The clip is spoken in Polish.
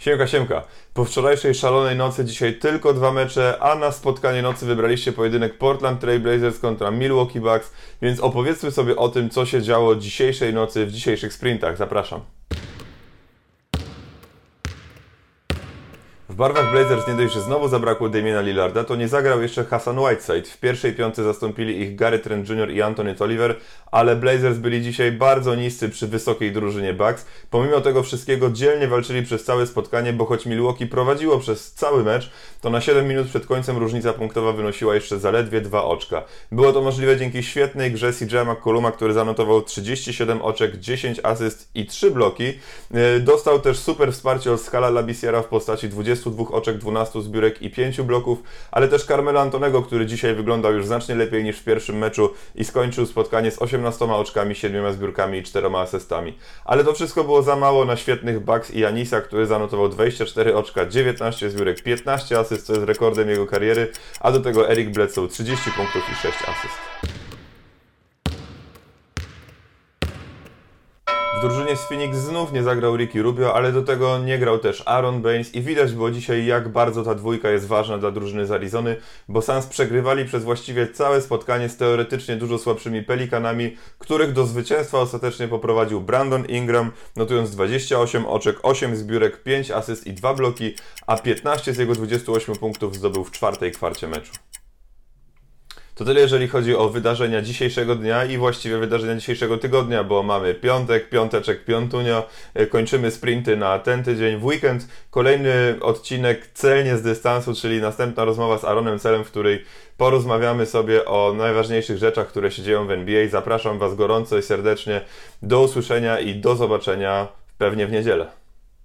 Siemka, siemka. Po wczorajszej szalonej nocy dzisiaj tylko dwa mecze, a na spotkanie nocy wybraliście pojedynek Portland Trail Blazers kontra Milwaukee Bucks, więc opowiedzmy sobie o tym, co się działo dzisiejszej nocy w dzisiejszych sprintach. Zapraszam. W barwach Blazers nie dość, że znowu zabrakło Damiena Lillarda, to nie zagrał jeszcze Hassan Whiteside. W pierwszej piątce zastąpili ich Gary Trent Jr. i Anthony Tolliver, ale Blazers byli dzisiaj bardzo niscy przy wysokiej drużynie Bucks. Pomimo tego wszystkiego dzielnie walczyli przez całe spotkanie, bo choć Milwaukee prowadziło przez cały mecz, to na 7 minut przed końcem różnica punktowa wynosiła jeszcze zaledwie 2 oczka. Było to możliwe dzięki świetnej grze CJ McColluma, który zanotował 37 oczek, 10 asyst i 3 bloki. E, dostał też super wsparcie od Scala Labisiera w postaci 22 oczek, 12 zbiórek i 5 bloków, ale też Carmelo Antonego, który dzisiaj wyglądał już znacznie lepiej niż w pierwszym meczu i skończył spotkanie z 18 oczkami, 7 zbiórkami i 4 asystami. Ale to wszystko było za mało na świetnych Bucks i Janisa, który zanotował 24 oczka, 19 zbiórek, 15 asyst, co jest rekordem jego kariery, a do tego Eric Bledsoe 30 punktów i 6 asyst. Drużynie z Phoenix znów nie zagrał Ricky Rubio, ale do tego nie grał też Aaron Baines i widać było dzisiaj, jak bardzo ta dwójka jest ważna dla drużyny z Arizony, bo Suns przegrywali przez właściwie całe spotkanie z teoretycznie dużo słabszymi Pelikanami, których do zwycięstwa ostatecznie poprowadził Brandon Ingram, notując 28 oczek, 8 zbiórek, 5 asyst i 2 bloki, a 15 z jego 28 punktów zdobył w czwartej kwarcie meczu. To tyle, jeżeli chodzi o wydarzenia dzisiejszego dnia i właściwie wydarzenia dzisiejszego tygodnia, bo mamy piątek, piąteczek, piątunio, e, kończymy sprinty na ten tydzień. W weekend kolejny odcinek celnie z dystansu, czyli następna rozmowa z Aaronem Celem, w której porozmawiamy sobie o najważniejszych rzeczach, które się dzieją w NBA. Zapraszam Was gorąco i serdecznie do usłyszenia i do zobaczenia pewnie w niedzielę.